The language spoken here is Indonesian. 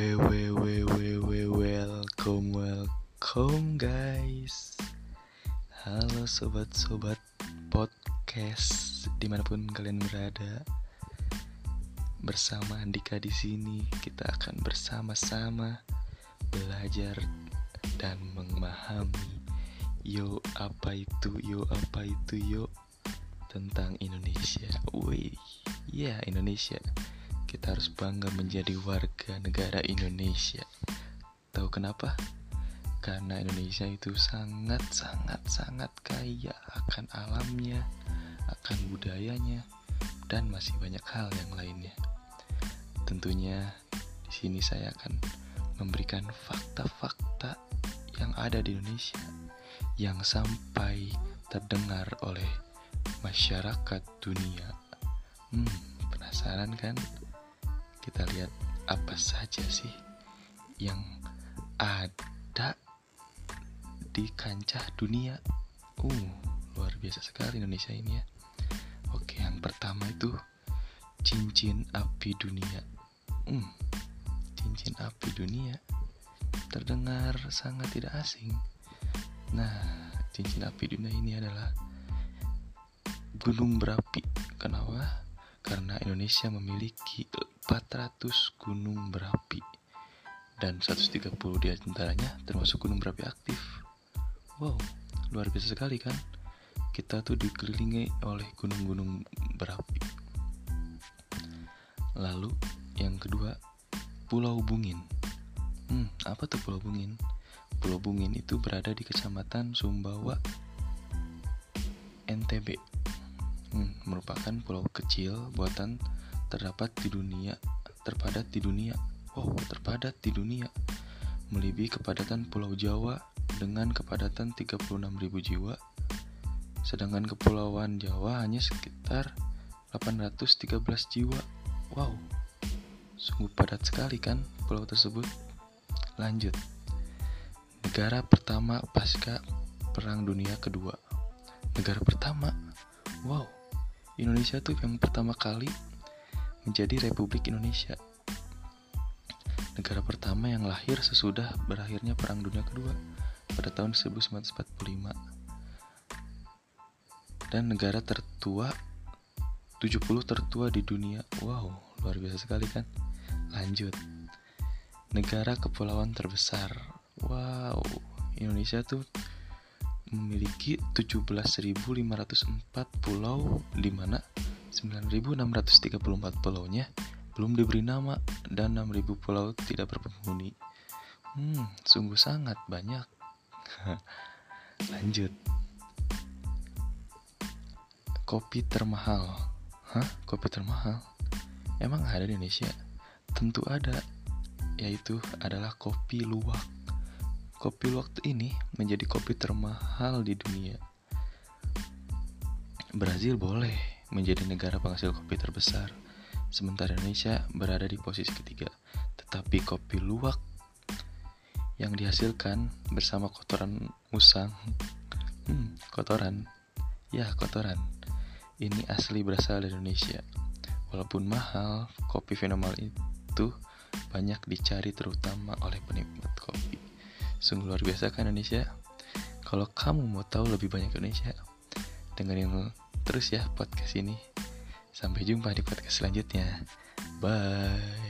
We we we we we welcome welcome guys. Halo sobat-sobat podcast di mana pun kalian berada. Bersama Andika di sini kita akan bersama-sama belajar dan memahami Yo apa itu yo apa itu yo tentang Indonesia. Wih, ya Indonesia kita harus bangga menjadi warga negara Indonesia. Tahu kenapa? Karena Indonesia itu sangat sangat sangat kaya akan alamnya, akan budayanya, dan masih banyak hal yang lainnya. Tentunya di sini saya akan memberikan fakta-fakta yang ada di Indonesia yang sampai terdengar oleh masyarakat dunia. Hmm, penasaran kan? Kita lihat apa saja sih yang ada di kancah dunia. Uh, luar biasa sekali Indonesia ini ya. Oke, yang pertama itu cincin api dunia. Hmm, cincin api dunia terdengar sangat tidak asing. Nah, cincin api dunia ini adalah gunung berapi. Kenapa? Karena Indonesia memiliki 400 gunung berapi dan 130 di antaranya termasuk gunung berapi aktif. Wow, luar biasa sekali kan? Kita tuh dikelilingi oleh gunung-gunung berapi. Lalu yang kedua, Pulau Bungin. Hmm, apa tuh Pulau Bungin? Pulau Bungin itu berada di Kecamatan Sumbawa, NTB. Hmm, merupakan pulau kecil buatan terdapat di dunia, terpadat di dunia. Wow, terpadat di dunia. Melebihi kepadatan Pulau Jawa dengan kepadatan 36.000 jiwa. Sedangkan kepulauan Jawa hanya sekitar 813 jiwa. Wow. Sungguh padat sekali kan pulau tersebut. Lanjut. Negara pertama pasca Perang Dunia Kedua. Negara pertama. Wow. Indonesia tuh yang pertama kali menjadi Republik Indonesia. Negara pertama yang lahir sesudah berakhirnya Perang Dunia Kedua pada tahun 1945. Dan negara tertua 70 tertua di dunia. Wow, luar biasa sekali kan? Lanjut. Negara kepulauan terbesar. Wow, Indonesia tuh memiliki 17.504 pulau di mana 9.634 pulaunya belum diberi nama dan 6.000 pulau tidak berpenghuni. Hmm, sungguh sangat banyak. Lanjut. Kopi termahal. Hah? Kopi termahal? Emang ada di Indonesia? Tentu ada. Yaitu adalah kopi luwak. Kopi luwak ini menjadi kopi termahal di dunia. Brazil boleh menjadi negara penghasil kopi terbesar, sementara Indonesia berada di posisi ketiga. Tetapi kopi luwak yang dihasilkan bersama kotoran musang, hmm, kotoran, ya kotoran, ini asli berasal dari Indonesia. Walaupun mahal, kopi fenomenal itu banyak dicari terutama oleh penikmat kopi. Sungguh luar biasa kan Indonesia? Kalau kamu mau tahu lebih banyak Indonesia, dengerin terus ya podcast ini. Sampai jumpa di podcast selanjutnya. Bye.